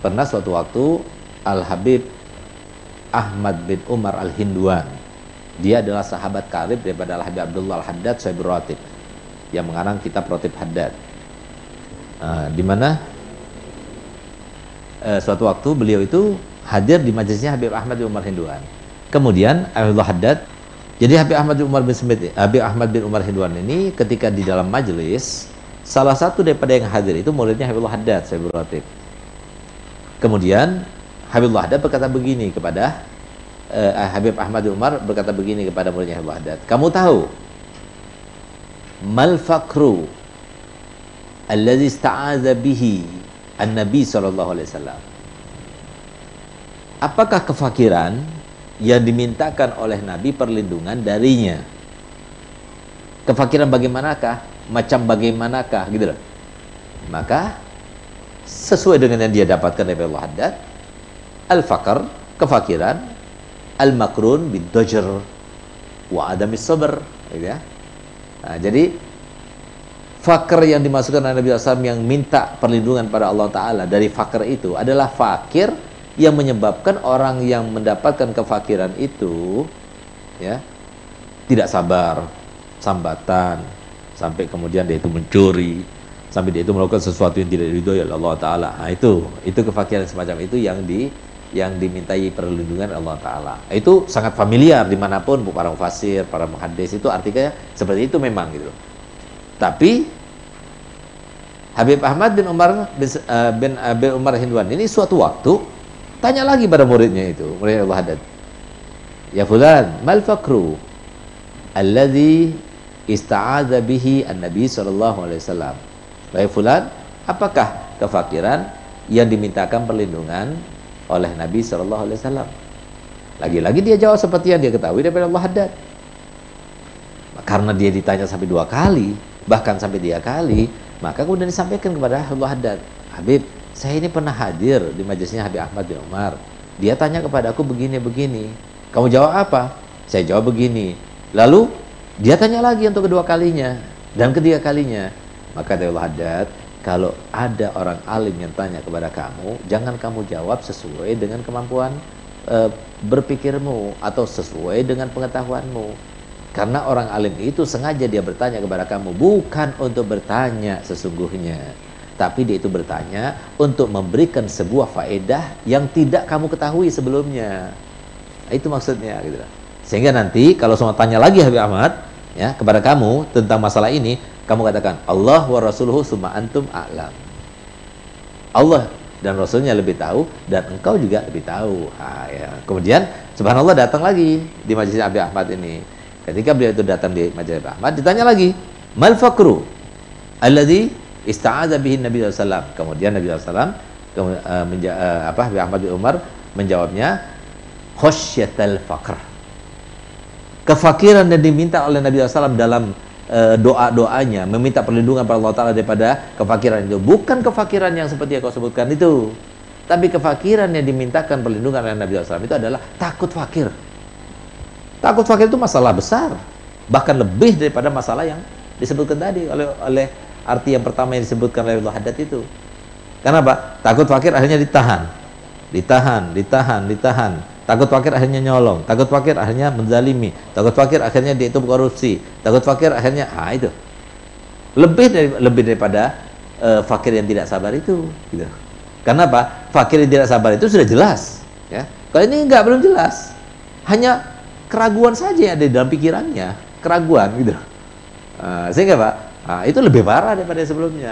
pernah suatu waktu Al Habib Ahmad bin Umar Al Hinduan dia adalah sahabat karib daripada Al Habib Abdullah Al Haddad Sahibul Ratib yang mengarang kitab Rotib Haddad. Uh, di mana? Uh, suatu waktu beliau itu hadir di majelisnya Habib Ahmad bin Umar Hinduan. Kemudian Abdullah Haddad jadi Habib Ahmad bin Umar bin Smith Habib Ahmad bin Umar Hinduan ini ketika di dalam majelis salah satu daripada yang hadir itu muridnya Habibullah Haddad Sahibul Ratib kemudian Habibullah Haddad berkata begini kepada uh, Habib Ahmad Umar berkata begini kepada muridnya Habibullah Haddad. Kamu tahu mal fakru alladhi ista'adha bihi an-nabi sallallahu alaihi wasallam? Apakah kefakiran yang dimintakan oleh nabi perlindungan darinya? Kefakiran bagaimanakah? Macam bagaimanakah? Gitu loh. Maka sesuai dengan yang dia dapatkan dari Allah Haddad, al-faqr, kefakiran, al-makrun bid-dajr wa adami sabr, gitu ya. Nah, jadi fakir yang dimasukkan oleh Nabi SAW yang minta perlindungan pada Allah Ta'ala dari fakir itu adalah fakir yang menyebabkan orang yang mendapatkan kefakiran itu ya tidak sabar, sambatan, sampai kemudian dia itu mencuri sampai dia itu melakukan sesuatu yang tidak diridhoi oleh Allah taala. Nah, itu itu kefakiran semacam itu yang di yang dimintai perlindungan Allah taala. Itu sangat familiar di mana pun para mufasir, para muhaddis itu artinya seperti itu memang gitu. Tapi Habib Ahmad bin Umar bin, uh, bin, uh, bin Umar Hindwan ini suatu waktu tanya lagi pada muridnya itu, murid Allah Haddad. Ya fulan, mal fakru alladhi ista'adza bihi an-nabi sallallahu alaihi wasallam. Baik fulan, apakah kefakiran yang dimintakan perlindungan oleh Nabi sallallahu alaihi wasallam? Lagi-lagi dia jawab seperti yang dia ketahui daripada Allah Haddad. Karena dia ditanya sampai dua kali, bahkan sampai tiga kali, maka kemudian disampaikan kepada Allah Haddad, Habib, saya ini pernah hadir di majelisnya Habib Ahmad bin Umar. Dia tanya kepada aku begini-begini. Kamu jawab apa? Saya jawab begini. Lalu dia tanya lagi untuk kedua kalinya dan ketiga kalinya. Maka Allah Haddad, kalau ada orang alim yang tanya kepada kamu, jangan kamu jawab sesuai dengan kemampuan e, berpikirmu atau sesuai dengan pengetahuanmu. Karena orang alim itu sengaja dia bertanya kepada kamu bukan untuk bertanya sesungguhnya, tapi dia itu bertanya untuk memberikan sebuah faedah yang tidak kamu ketahui sebelumnya. Itu maksudnya gitu. Sehingga nanti kalau semua tanya lagi Habib Ahmad, ya kepada kamu tentang masalah ini kamu katakan Allah wa rasuluhu summa antum a'lam. Allah dan Rasulnya lebih tahu dan engkau juga lebih tahu. Ha, ya. kemudian subhanallah datang lagi di majelis Abi Ahmad ini. Ketika beliau itu datang di majelis Abi Ahmad ditanya lagi mal fakru alladhi ista'adha bihi Nabi SAW kemudian Nabi kemudian, uh, uh, apa Abi Ahmad bin Umar menjawabnya khosyatal fakr kefakiran yang diminta oleh Nabi SAW dalam uh, doa-doanya meminta perlindungan pada Allah Taala daripada kefakiran itu. Bukan kefakiran yang seperti yang kau sebutkan itu. Tapi kefakiran yang dimintakan perlindungan oleh Nabi SAW itu adalah takut fakir. Takut fakir itu masalah besar. Bahkan lebih daripada masalah yang disebutkan tadi oleh oleh arti yang pertama yang disebutkan oleh Allah Haddad itu. Kenapa? takut fakir akhirnya ditahan. Ditahan, ditahan, ditahan Takut fakir akhirnya nyolong, takut fakir akhirnya menzalimi, takut fakir akhirnya dia itu korupsi, takut fakir akhirnya ah itu. Lebih dari lebih daripada uh, fakir yang tidak sabar itu gitu. Karena apa? Fakir yang tidak sabar itu sudah jelas, ya. Kalau ini enggak belum jelas. Hanya keraguan saja yang ada di dalam pikirannya, keraguan gitu. Uh, sehingga Pak, uh, itu lebih parah daripada sebelumnya.